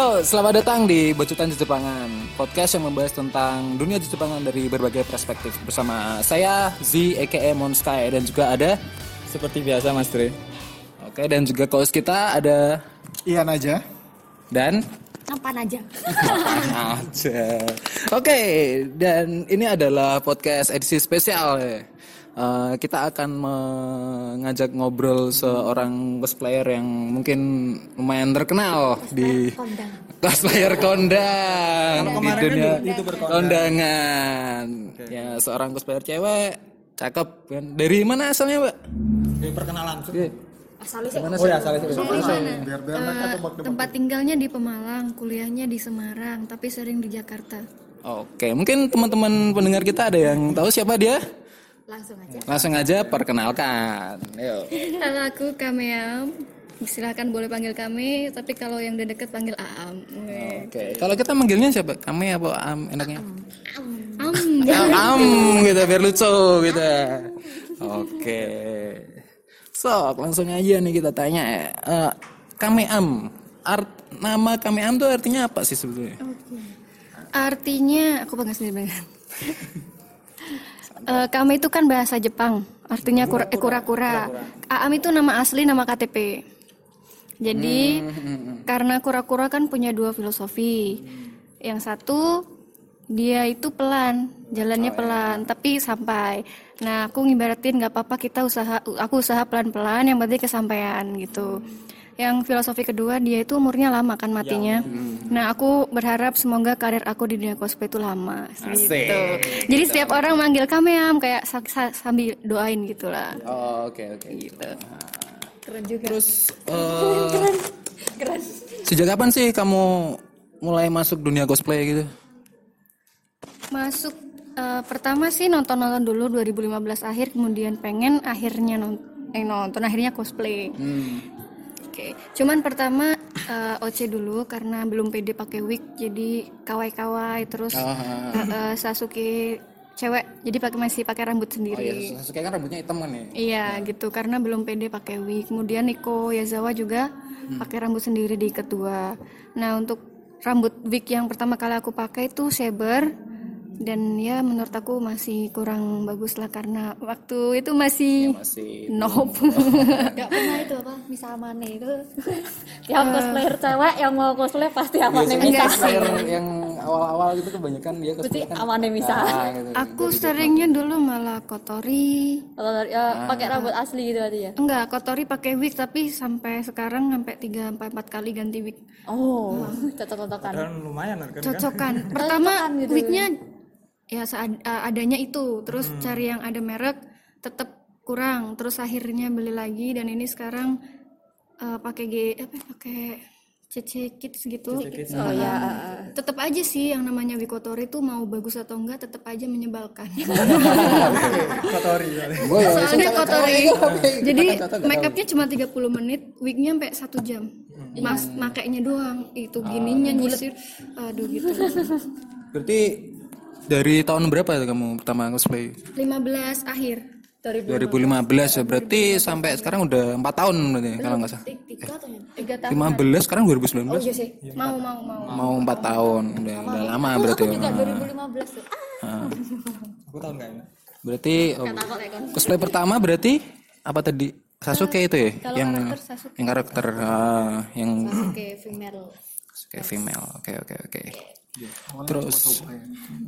Yo, selamat datang di Becutan Jepangan, podcast yang membahas tentang dunia Jepangan dari berbagai perspektif bersama saya Z aka Monsky dan juga ada Seperti biasa Mas Dre. Oke dan juga host kita ada Ian aja. dan Nampan aja. aja. Oke, dan ini adalah podcast edisi spesial. ya. Eh, kita akan mengajak ngobrol seorang cosplayer yang mungkin lumayan terkenal di Kondang. cosplayer kondang di dunia kan youtuber kondang. kondangan. Ya, seorang cosplayer cewek cakep kan. Dari mana asalnya, Mbak? Ini perkenalan. Asalnya sih. Oh ya, salah sih. Tebak-tebak. tempat tinggalnya di Pemalang, kuliahnya di Semarang, tapi sering di Jakarta. Oke, mungkin teman-teman pendengar kita ada yang tahu siapa dia? Langsung aja. Langsung aja perkenalkan. Ayo. Halo aku Kameam. Silahkan boleh panggil kami, tapi kalau yang udah deket panggil Aam. Oke, kalau kita manggilnya siapa? Kami apa Am enaknya? Am. Am, am gitu biar lucu gitu. Oke. So, langsung aja nih kita tanya ya. Eh, Kameam. Art nama Kameam tuh artinya apa sih sebetulnya? Artinya, aku bangga sendiri banget. Eh, kami itu kan bahasa Jepang, artinya eh, kura-kura. Aam itu nama asli, nama KTP. Jadi karena kura-kura kan punya dua filosofi. Yang satu dia itu pelan, jalannya pelan, tapi sampai. Nah aku ngibaratin nggak apa-apa kita usaha, aku usaha pelan-pelan, yang penting kesampaian gitu. Yang filosofi kedua dia itu umurnya lama kan matinya. Nah aku berharap semoga karir aku di dunia cosplay itu lama. Gitu. Jadi setiap orang manggil kameam kayak sa- sa- sambil doain gitulah. Oh, oke oke. Gitu. Keren juga. Terus eh, Keren. sejak kapan sih kamu mulai masuk dunia cosplay gitu? Masuk eh, pertama sih nonton-nonton dulu 2015 akhir kemudian pengen akhirnya non- eh, nonton akhirnya cosplay. Oke, cuman pertama eh, OC dulu karena belum pede pakai wig jadi kawai-kawai terus Ah, eh, eh, Sasuke cewek jadi pakai masih pakai rambut Oh sendiri. iya, Sasuke kan rambutnya hitam kan ya? Iya gitu karena belum pede pakai wig. Kemudian Niko Yazawa juga pakai rambut sendiri di kedua. Nah untuk rambut wig yang pertama kali aku pakai itu saber dan ya menurut aku masih kurang bagus lah karena waktu itu masih Masih nope. Gak pernah itu apa misal mana itu tiap cosplayer cewek yang mau cosplay pasti amane Biasanya misal cosplayer yang awal-awal gitu kebanyakan dia cosplay kan amane misal Ah, gitu. aku seringnya dulu malah kotori. dari- ya, pakai rambut asli gitu berarti ya Enggak, kotori pakai wig tapi sampai sekarang sampai 3 sampai 4 kali ganti wig. oh cocok-cocokan Kan lumayan kan. kan? cocokan. Pertama Cocokan gitu wignya ya eh, adanya itu, terus cari yang ada merek tetap kurang, terus akhirnya beli lagi dan ini sekarang eh, pakai G apa ya, pakai CC Kids gitu. oh ya Tetap aja sih yang namanya wig kotori itu mau bagus atau enggak tetap aja menyebalkan. Kotori ya Soalnya kotori. Jadi Kata-kata nggak make upnya cuma 30 menit, wignya sampai satu jam. Mas makainya doang. Itu gininya nyisir. Aduh gitu. Berarti dari tahun berapa tuh kamu pertama cosplay? 15 akhir. 2015 ya. Berarti sampai sekarang udah 4 tahun berarti kalau nggak salah. Tiga atau ya? Tiga tahun. 15 sekarang 2019. Iya sih. Mau mau mau. Mau 4 tahun. Udah, udah lama berarti. juga Ah. 2015 tuh Aku tahu enggak ini? Berarti oh, cosplay pertama berarti apa tadi? Sasuke itu ya? Kalau yang karakter Sasuke. yang karakter ah, yang oke female kayak female. Oke oke oke. Terus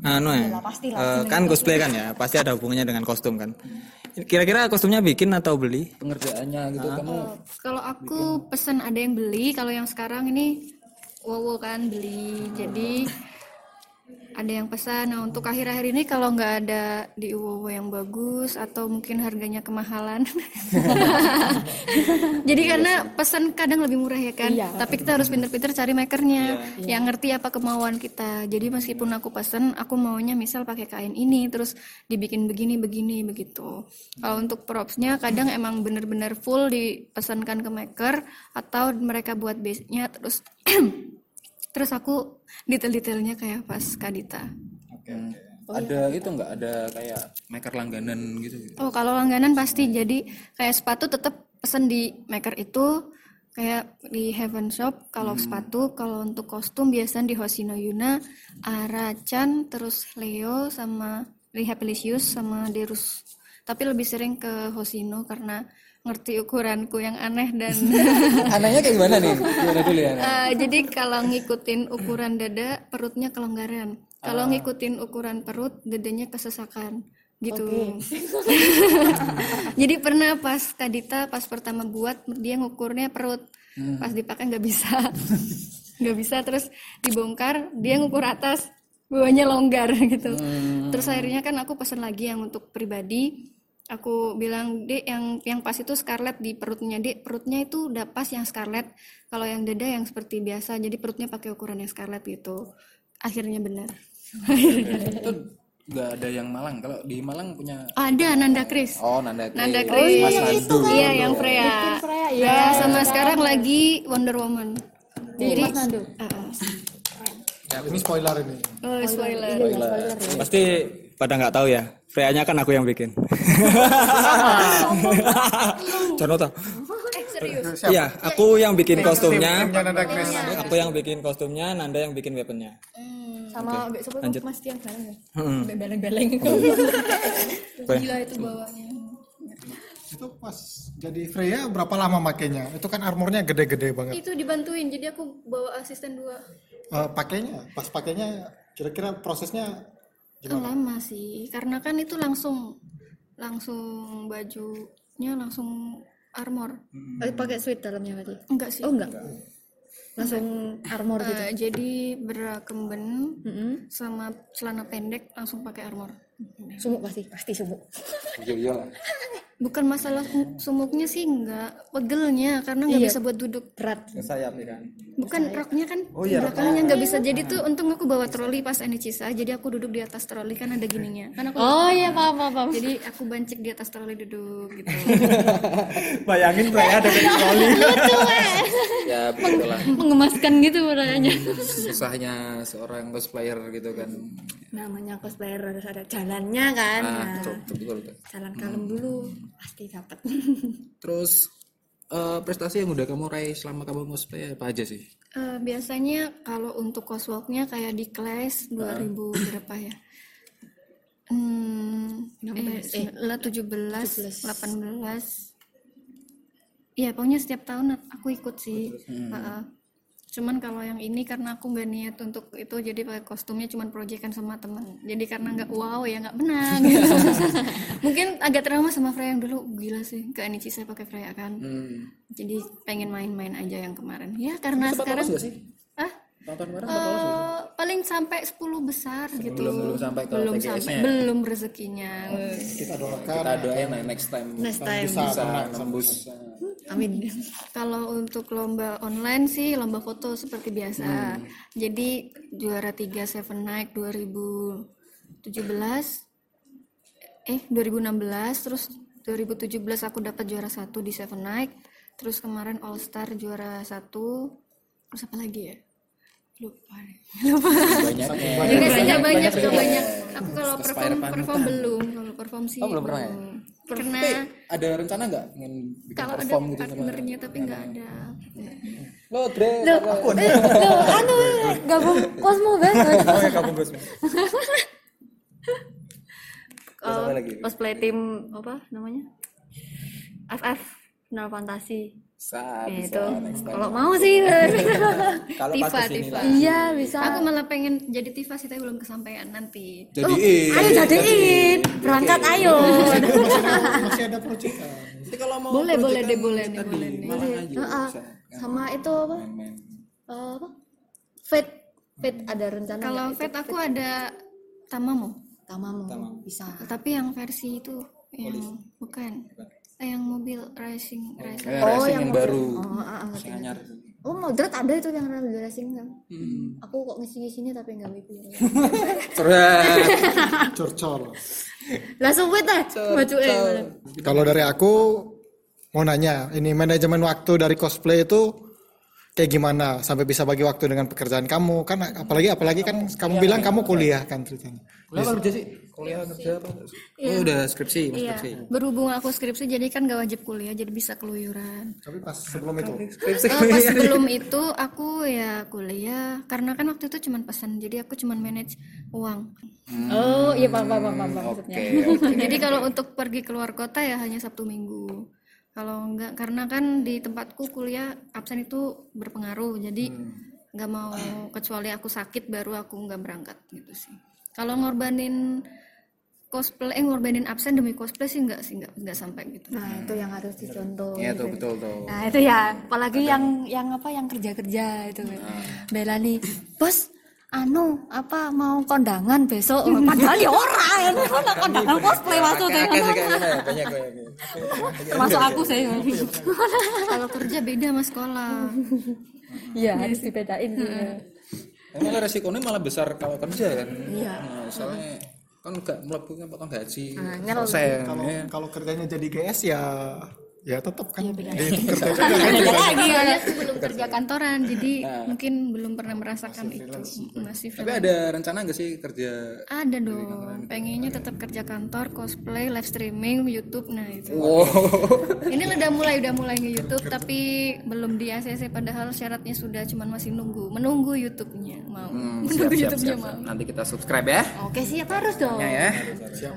Anu ya. eh, kan cosplay kan ya, pasti ada hubungannya dengan kostum kan. Kira-kira kostumnya bikin atau beli? pengerjaannya gitu kamu Kalau aku pesan ada yang beli, kalau yang sekarang ini wow kan beli. Jadi ada yang pesan. Nah untuk akhir-akhir ini kalau nggak ada di Uwowo yang bagus atau mungkin harganya kemahalan. Jadi karena pesan kadang lebih murah ya kan. Tapi kita harus pinter-pinter cari makernya yang ngerti apa kemauan kita. Jadi meskipun aku pesan, aku maunya misal pakai kain ini, terus dibikin begini begini begitu. Kalau untuk propsnya kadang emang bener-bener full dipesankan ke maker atau mereka buat base-nya terus terus aku detail-detailnya kayak pas Kadita. Oke. ada itu nggak? Ada kayak maker langganan gitu Oh, kalau langganan pasti. Jadi kayak sepatu tetap pesen di maker itu kayak di Heaven Shop. Kalau sepatu kalau untuk kostum biasanya di Hoshino Yuna Arachan terus Leo sama Rehabilisius sama Derus. Tapi lebih sering ke Hoshino karena ngerti ukuranku yang aneh dan Anehnya kayak gimana nih? Gimana dulu ya? Eh, jadi kalau ngikutin ukuran dada perutnya kelonggaran. Kalau ngikutin ukuran perut dadanya kesesakan. Gitu. Jadi pernah pas Kadita pas pertama buat dia ngukurnya perut. Pas dipakai nggak bisa. Nggak bisa terus dibongkar dia ngukur atas bawahnya longgar gitu. Terus akhirnya kan aku pesen lagi yang untuk pribadi aku bilang dek yang yang pas itu scarlet di perutnya. Dek perutnya itu udah pas yang scarlet kalau yang dada yang seperti biasa jadi perutnya pakai ukuran yang scarlet gitu. Akhirnya benar. Itu nggak ada yang Malang. Kalau di Malang punya ada Nanda Kris. Oh, Nanda Kris. Nanda Kris. Mas Nandu. iya yang Freya. Freya, ya sama sekarang lagi Wonder Woman. Jadi Mas Nandu. uh, Ya, ini spoiler ini. oh, spoiler. Pasti pada nggak tahu ya. Freya-nya kan aku yang bikin. Jangan tahu. eh serius Iya, aku yang bikin kostumnya. Aku yang bikin kostumnya, Nanda yang bikin weaponnya. Sama Mbak siapa Lanjut. Mas Tiang bareng ya? Hmm. Beleng-beleng. gila itu bawahnya Itu pas jadi Freya berapa lama makainya? Itu kan armornya gede-gede banget. itu dibantuin jadi aku bawa asisten dua Eh, pakainya, pas pakainya kira-kira prosesnya Oh, lama sih karena kan itu langsung langsung bajunya langsung armor Eh, Pakai sweat dalamnya berarti? enggak sih Oh enggak. Langsung armor gitu. Eh, jadi berakemben Mm-mm. sama celana pendek langsung pakai armor Sumuk pasti, pasti sumuk. Iya, iya. bukan masalah sum- sumuknya sih enggak pegelnya karena nggak Iya. bisa buat duduk Berat. Sayap ya kan. bukan roknya kan belakangnya nggak bisa jadi tuh untung aku bawa troli pas Anicisa jadi aku duduk di atas troli kan ada gininya kan aku Oh iya paham paham. jadi aku bancik di atas troli duduk gitu Bayangin Freya dengan troli. Ya begitulah Mengemaskan gitu rasanya. susahnya seorang cosplayer gitu kan. Namanya cosplayer harus ada jalannya kan. Ah, Nah, betul, betul, betul, betul. jalan kalem dulu pasti dapat. Terus eh, prestasi yang udah kamu raih selama kamu cosplay apa aja sih? Eh, biasanya kalau untuk coswalknya kayak di kelas 2000 berapa ya? Hmm, eh, lah 17, 18. Iya, pokoknya setiap tahun aku ikut sih. Heeh. Cuman kalau yang ini karena aku nggak niat untuk itu jadi pakai kostumnya cuman proyekan sama teman. Jadi karena nggak wow ya nggak menang. gitu. Mungkin agak trauma sama Freya yang dulu gila sih ke Anichi saya pakai Freya kan. Hmm. Jadi pengen main-main aja yang kemarin. Ya karena sekarang ah Nonton bareng Eh, paling sampai 10 besar gitu. belum belum sampai ke belum TGS-nya sampai ya? belum rezekinya. kita doakan Kita doain lah next time Next time. bisa bisa nembus. Amin. Kalau untuk lomba online sih lomba foto seperti biasa. Jadi juara 3 Seven Night 2017 eh 2016 terus 2017 aku dapat juara satu di Seven Night. Terus kemarin All Star juara satu. Terus apa lagi ya? Lupa. Lupa. Banyaknya. Biasanya banyak tuh banyak. Aku kalau perform perform belum, kalau perform sih. Oh, belum pernah ya? Karena Tapi ada rencana nggak ingin bikin kalau ada perform gitu sama? partnernya tapi nggak ada. Lo Dre, aku Loh, anu gabung Cosmo banget. Oh ya kamu Gus. Oh, apa lagi? cosplay tim apa namanya? FF Final Fantasy. Bisa, Ya, bisa. itu kalau mau sih. Kalau pas Tifa, ke sini Tifa. lah. iya bisa. Aku malah pengen jadi Tifa sih tapi belum kesampaian nanti. Jadi ayo jadiin. Berangkat ayo. masih ada proyekan Nanti kalau mau Boleh, boleh deh, boleh nih, boleh nih. Aja Heeh. bisa. Sama itu apa? Eh, apa? Fate. Fate ada rencana Kalau? Fate aku ada Tamamu, Tamamu. Bisa. tapi yang versi itu yang bukan. Yang mobil racing, racing. Kayak racing yang, baru. Oh, ah, ah. Yang anyar. Oh, Modrat ada itu yang rally racing kan? Hmm. Aku kok ngisi-ngisinya tapi nggak wifi. Keren. curcol Langsung wet ah, baju eh. kalau dari aku mau nanya ini manajemen waktu dari cosplay itu kayak gimana sampai bisa bagi waktu dengan pekerjaan kamu kan apalagi apalagi kan kamu bilang kamu kuliah kan ceritanya Kuliah kerja sih? Kuliah kerja apa? Oh, udah skripsi, Iya, skripsi. berhubung aku skripsi jadi kan gak wajib kuliah, jadi bisa keluyuran. tapi pas sebelum itu Skripsi. Eh, pas sebelum itu aku ya kuliah, karena kan waktu itu cuman pesan, jadi aku cuman manage uang. oh iya paham paham paham, paham maksudnya Oke. jadi kalau untuk pergi keluar kota ya hanya Sabtu Minggu. Kalau enggak, karena kan di tempatku kuliah absen itu berpengaruh, jadi nggak mau kecuali aku sakit baru aku nggak berangkat gitu sih. Kalau ngorbanin cosplay, eh ngorbanin absen demi cosplay sih nggak sih nggak nggak sampai gitu. nah itu yang harus dicontoh Iya tuh gitu. betul tuh. Nah itu ya, apalagi yang yang apa yang kerja kerja itu, bela nih, bos, anu apa mau kondangan besok, padahal ya orang yang mana kondangan cosplay maksudnya, gitu, gitu. termasuk aku sih, Kalau kerja beda sama sekolah. iya harus dibedain sih. Nah, malah resikonya malah besar kalau kerja kan. Iya. Nah, soalnya kan gak melakukan potong gaji. Nah, ngel- Persen, kalau ya. kalau kerjanya jadi GS ya ya tetap kan Iya, dihitung kerja kan Beda lagi ya. Belum kerja kantoran, jadi mungkin belum pernah merasakan itu. Masih Tapi freelance. ada rencana gak sih kerja? Ada dong, pengennya tetap kerja kantor, cosplay, live streaming, YouTube, nah itu. Wow. Ini udah mulai, udah mulai nge YouTube, tapi belum di ACC. Padahal syaratnya sudah, cuman masih nunggu, menunggu YouTube-nya mau, Hmm, menunggu siap, siap, YouTube-nya siap, mau. Nanti kita subscribe ya. Oke siap harus dong. Ya, ya.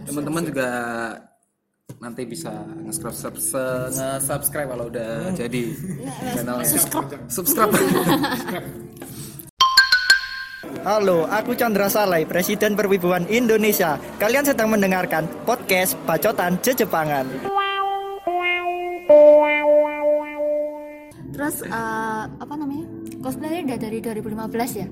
Teman-teman juga nanti bisa nge-subscribe nge-subscribe kalau udah jadi channelnya. Subscribe. Halo, aku Chandra Salai, Presiden Perwibuan Indonesia. Kalian sedang mendengarkan podcast Bacotan Jejepangan. Terus eh, apa namanya? Cosplay udah dari 2015 ya.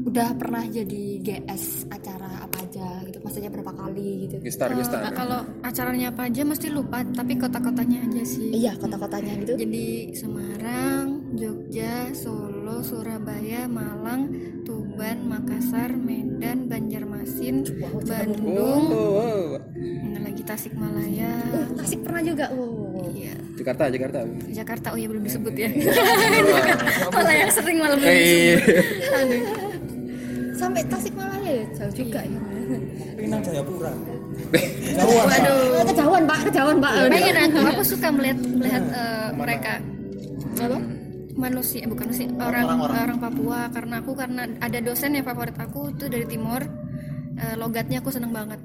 Udah pernah jadi GS acara apa aja gitu. Maksudnya berapa kali gitu. Gestar, gestar. Nah, kalau acaranya apa aja mesti lupa, tapi kota-kotanya aja sih. Iya, kota-kotanya gitu. Jadi Semarang, Jogja, Solo, Surabaya, Malang, Tuban, Makassar, Medan, Banjarmasin, Bandung, Oh, wow. mana lagi Tasikmalaya, Tasik pernah juga. Wow. iya. Jakarta, Jakarta. Jakarta oh ya belum disebut ya. Malah yang sering malah belum Eh, disebut. Sampai Tasikmalaya ya jauh juga ya. Pinang Jayapura. Waduh. Kejauhan Pak, kejauhan Pak. Pengen aku, aku suka melihat melihat eh, mereka manusia bukan sih orang orang Papua karena aku karena ada dosen yang favorit aku itu dari timur Eh, logatnya aku seneng banget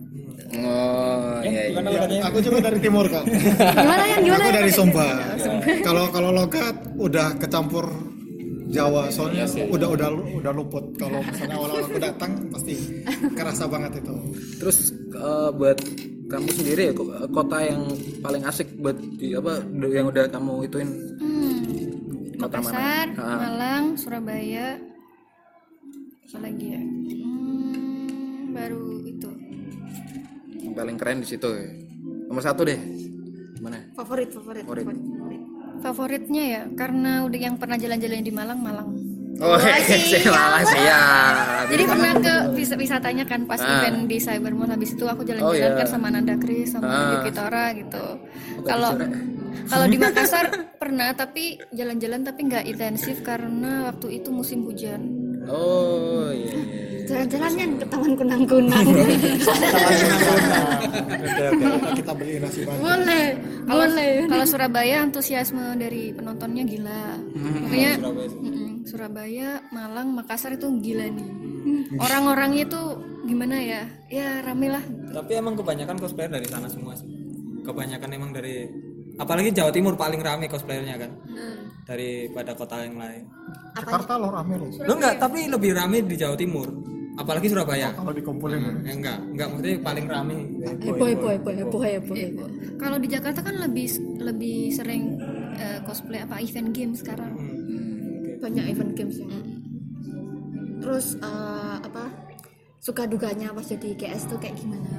Oh, iya, iya. aku juga dari timur kan Gimana ya? Gimana? aku dari Sumba kalau kalau logat udah kecampur Jawa soalnya udah udah udah luput kalau misalnya awal-awal aku datang pasti kerasa banget itu Terus eh, buat kamu sendiri ya ko- kota yang paling asik buat di apa yang udah kamu ituin hmm. Kota mana? Makassar Ah. Malang Surabaya apa lagi ya hmm, baru itu yang paling keren di situ ya. Nomor satu deh. Gimana? Favorit, favorit, Favorit. favorit. Favoritnya ya karena udah yang pernah jalan-jalan di Malang Malang Oh, siapa siap. jadi pernah ke wisatanya kan pas Ah. event di Cybermall habis itu aku Oh, jalan-jalan iya. kan sama Nanda Kris sama Ah. Yuki Tora gitu kalau kalau di Makassar pernah tapi jalan-jalan tapi nggak intensif karena waktu itu musim hujan Oh, iya. Iya. Jalan-jalannya ke taman kunang-kunang. kita beli nasi batu boleh, Kalau boleh. kalau Surabaya antusiasme dari penontonnya gila. Hmm, Makanya Surabaya, Malang, Makassar itu gila nih. Orang-orangnya tuh gimana ya? Ya rame lah. Tapi emang kebanyakan cosplayer dari sana semua sih. Kebanyakan emang dari apalagi Jawa Timur paling rame cosplayernya kan. Daripada kota yang lain. Jakarta loh rame loh Lo enggak, tapi lebih rame di Jawa Timur. Apalagi Surabaya. kalau dikumpulin Ya, enggak, enggak maksudnya paling rame. Heboh, heboh, heboh, heboh, heboh, heboh. Kalau di Jakarta kan lebih lebih sering eh, cosplay apa event game sekarang. Banyak event games ya. Terus eh, apa? Suka duganya pas jadi GS tuh kayak gimana?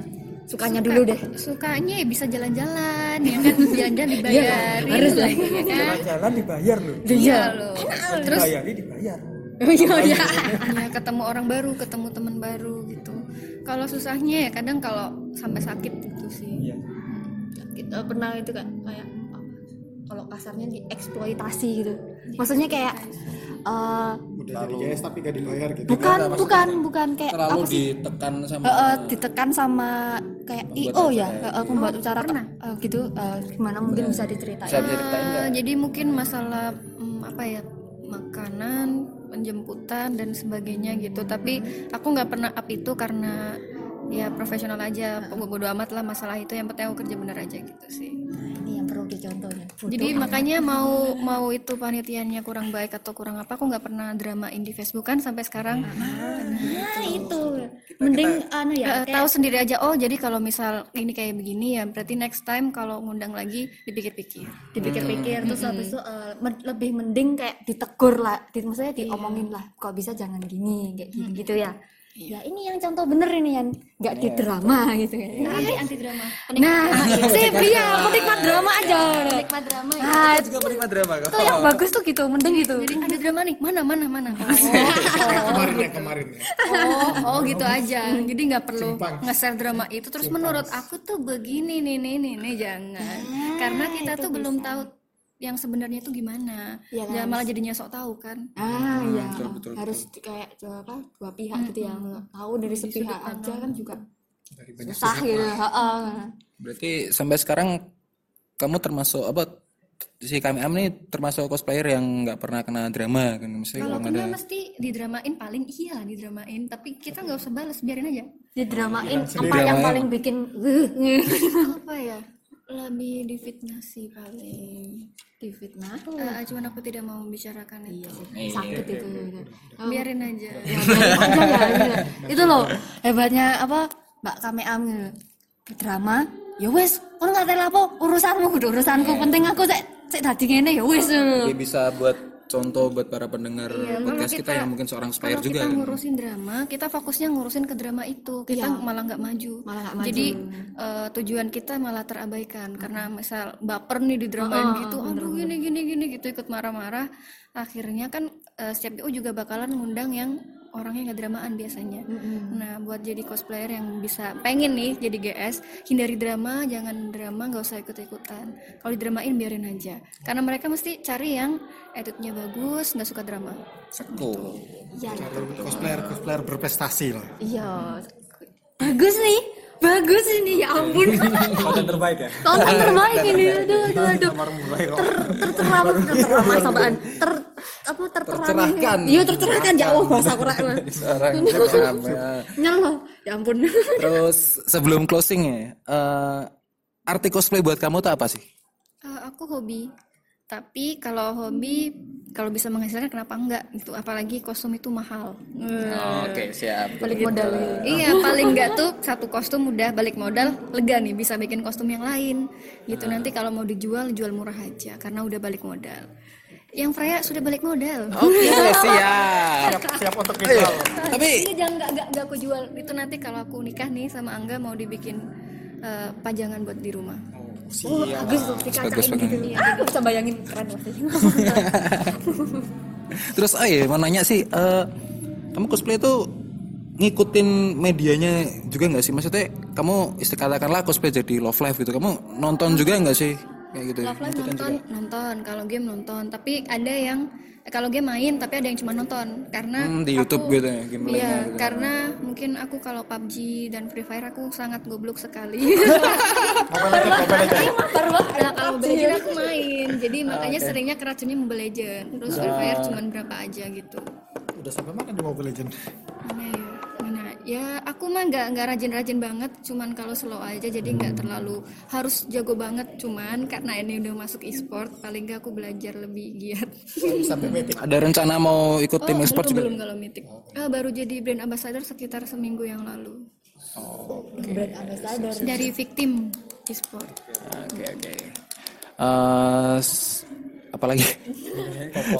Sukanya dulu deh. Sukanya ya bisa jalan-jalan ya kan jalan-jalan dibayarin harus lah. ya kan. Jalan dibayar loh. Iya loh. Terus dibayar. Oh iya, iya. ya ketemu orang baru, ketemu teman baru gitu. Kalau susahnya ya kadang kalau sampai sakit gitu sih. Iya. Kita pernah itu kan kayak kalau kasarnya dieksploitasi gitu maksudnya kayak eh, udah jadi guys tapi gak dibayar gitu bukan bukan bukan kayak terlalu apa sih ditekan sama Eh, eh, ditekan sama kayak io ya eh, pembuat acara eh, gitu eh, gimana mungkin bisa diceritain bisa diceritain? Eh, jadi mungkin masalah mm, apa ya makanan penjemputan dan sebagainya gitu. Tapi aku nggak pernah up itu karena ya profesional aja bodo amat lah masalah itu. Yang penting aku kerja bener aja gitu sih Nah, ini yang perlu dicontohnya jadi makanya mau mau itu panitiannya kurang baik atau kurang apa aku nggak pernah dramain di Facebook kan sampai sekarang. Nah itu. Mending anu ya Eh, tahu sendiri aja oh jadi kalau misal ini kayak begini ya berarti next time kalau ngundang lagi dipikir-pikir. Dipikir-pikir terus habis itu men- lebih mending kayak ditegur lah di, maksudnya diomongin lah kok bisa jangan gini kayak gini gitu ya ya ini yang contoh bener ini yang nggak di drama gitu ya anti anti drama nah sip iya penikmat drama aja. Penikmat drama ya. nah juga penikmat drama kok. itu yang bagus tuh gitu mending gitu. Jadi ada drama nih mana mana mana? Kemarin ya kemarin ya. oh oh gitu aja. Jadi nggak perlu nge-share drama itu. Terus menurut aku tuh begini nih nih nih nih jangan. Karena kita tuh belum tahu yang sebenarnya tuh gimana? Iya kan? jangan malah jadinya sok tahu kan? Ah iya. harus di- kayak dua apa dua pihak gitu ya. Tahu dari sepihak aja kan juga susah gitu. Heeh. berarti sampai sekarang kamu termasuk apa si kami am nih termasuk cosplayer yang nggak pernah kena drama kan? Mesti kalau kalau kena ada mesti didramain paling iya didramain. Tapi kita nggak usah balas biarin aja. Didramain apa yang paling bikin apa ya? Lebih difitnah sih paling difitnah Eh, cuman aku tidak mau membicarakan itu sakit itu biarin aja. Ya, biarin aja. Ya, iya. itu loh hebatnya apa mbak Kameam gitu. drama ya wes kon nggak tahu apa urusanmu urusanku penting aku cek cek dadi ngene ya wes bisa buat contoh buat para pendengar Iya, podcast kita, yang mungkin seorang kalau supplier juga kita kan. ngurusin drama kita fokusnya ngurusin ke drama itu kita malah nggak maju Iya. Malah nggak maju. jadi eh, tujuan kita malah terabaikan karena misal baper nih di dramain gitu aduh gini gini gini gitu ikut marah-marah akhirnya kan eh, setiap PU juga bakalan ngundang yang orangnya nggak dramaan biasanya. Nah buat jadi cosplayer yang bisa pengen nih jadi GS hindari drama jangan drama nggak usah ikut-ikutan. Kalau didramain biarin aja. Karena mereka mesti cari yang attitude-nya bagus nggak suka drama. Seko. iya. Cosplayer cosplayer berprestasi lah. Iya. Bagus nih. Bagus ini ya ampun. Konten terbaik ya? Konten terbaik ini. Aduh aduh aduh. Ter terteram terteram samaan. Ter apa Tercerahkan. iya tercerahkan. Ya Allah bahasa kurang Seorang drama. nyala ya ampun. Terus sebelum closing ya, eh, arti cosplay buat kamu tuh apa sih? Eh, aku hobi. Tapi kalau hobi kalau bisa menghasilkan kenapa enggak? Gitu apalagi kostum itu mahal. Oke siap. balik modal. Iya paling enggak tuh satu kostum udah balik modal lega nih bisa bikin kostum yang lain. Gitu nanti kalau mau dijual jual murah aja karena udah balik modal yang Freya sudah balik modal. Oke siap. siap. Untuk Ayo, dijual tapi ini jangan enggak, enggak, enggak aku jual. Itu nanti kalau aku nikah nih sama Angga mau dibikin eh, pajangan buat di rumah. Oh bagus tuh dikacain gitu. Ah bisa bayangin keren pasti terus oh iya mau nanya sih, eh, kamu cosplay itu ngikutin medianya juga nggak sih? Maksudnya kamu istikatakanlah cosplay jadi love life gitu, kamu nonton juga nggak sih? Kayak gitu. Love Live nonton nonton. Kalau game nonton. Tapi ada yang eh, kalau game main tapi ada yang cuma nonton. Karena Hmm, di YouTube gitu ya, gameplay Iya, karena mungkin aku kalau PUBG dan Free Fire aku sangat goblok sekali. nah, kalau Mobile Legends aku main, jadi makanya seringnya keracunnya Mobile Legends. Terus Free Fire cuma berapa aja gitu. udah sampai mana di Mobile Legend Mana ya? Ya aku mah nggak nggak rajin-rajin banget, cuman kalau slow aja jadi nggak terlalu harus jago banget. Cuman karena ini udah masuk e-sport, paling nggak aku belajar lebih giat. sampai meeting Ada rencana mau ikut tim Oh, e-sport belum, juga? belum kalau mythic. Ah, baru jadi brand ambassador sekitar seminggu yang lalu. brand ambassador Dari victim e-sport. Oke oke. Eh, s- apalagi?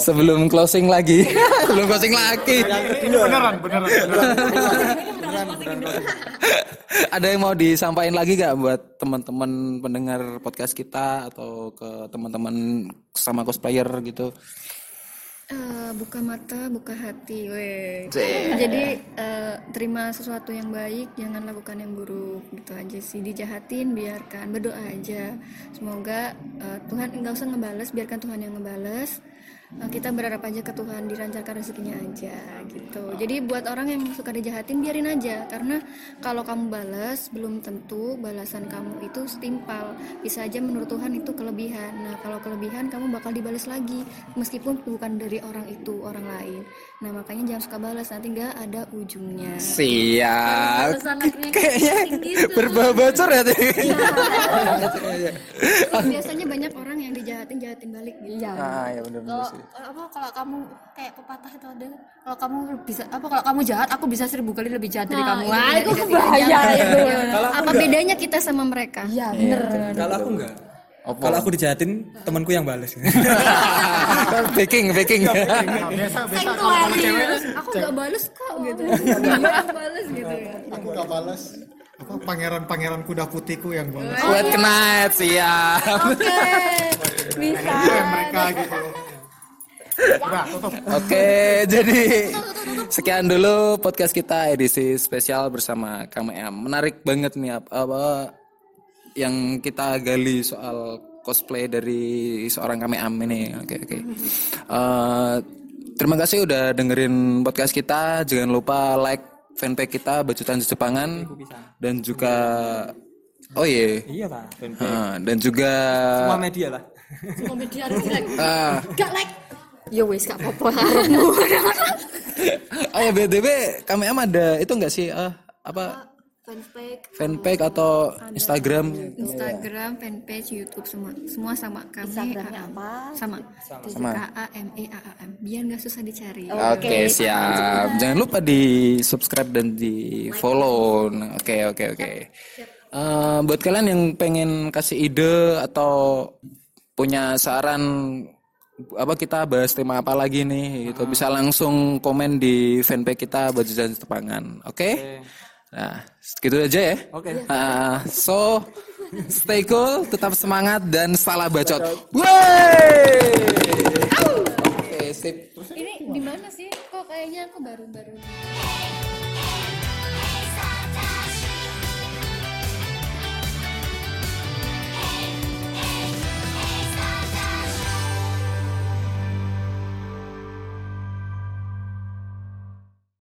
Sebelum closing lagi. Sebelum closing lagi. beneran beneran beneran Ada yang mau disampaikan lagi gak buat teman-teman pendengar podcast kita atau ke teman-teman sama cosplayer gitu? Buka mata, buka hati, weh. Jadi eh, terima sesuatu yang baik, jangan lakukan yang buruk, gitu aja sih. Dijahatin, biarkan, berdoa aja. Semoga eh, Tuhan nggak usah ngebales, biarkan Tuhan yang ngebales. Eh, kita berharap aja ke Tuhan dilancarkan rezekinya aja, gitu. Jadi buat orang yang suka dijahatin, biarin aja. Karena kalau kamu balas, belum tentu balasan kamu itu setimpal. Bisa aja menurut Tuhan itu kelebihan. Nah kalau kelebihan, kamu bakal dibalas lagi, meskipun bukan dari orang itu, orang lain. Nah makanya jangan suka balas, nanti nggak ada ujungnya. Siap. Kayaknya gitu. berbau bocor ya. Teh? Biasanya banyak orang yang dijahatin, jahatin balik gitu. Iya. Ah, ya benar Kalau apa kalau kamu kayak pepatah itu ada kalau kamu bisa apa kalau kamu jahat aku bisa seribu kali lebih jahat dari kamu. Wah, itu bahaya itu. Apa bedanya kita sama mereka? Iya, bener. kalau aku enggak. Kalau aku dijahatin, temanku yang bales. baking, baking. Nah, biasa biasa kalau kalau cewek Aku nggak bales kok gitu. Dia balas gitu ya. aku gak balas apa pangeran-pangeran kuda putihku yang balas Buat knight, siap. Oke. Bisa. Iya, mereka gitu Oke, jadi sekian dulu podcast kita edisi spesial bersama Kang Em. Menarik banget nih ap- apa yang kita gali soal cosplay dari seorang Kang Em ini. Oke, oke. Eh, terima kasih udah dengerin podcast kita. Jangan lupa like fanpage kita Bacutan Jepangan dan juga oh iya iya pak. Eh, dan juga Semua media lah. Semua media harus like. ah, Gak like. Yo wes gak apa-apa harapmu. oh ya BTW kami am ada itu enggak sih eh, apa Fanspage. fanpage atau Instagram Instagram, fanpage, YouTube semua semua sama kami. Instagramnya AM. apa? Sama. Sama. K A M E A A M. Biar nggak susah dicari. Oke siap. Jangan lupa di subscribe dan di follow. Nah, Oke oke oke. Eh, buat kalian yang pengen kasih ide atau punya saran apa kita bahas tema apa lagi nih itu bisa langsung komen di fanpage kita baju dan tepangan. Oke? Nah, segitu aja ya. Oke. Ah, so stay cool, tetap semangat dan salah bacot. Wey! Oke, sip. Ini di mana sih? Kok kayaknya aku baru-baru.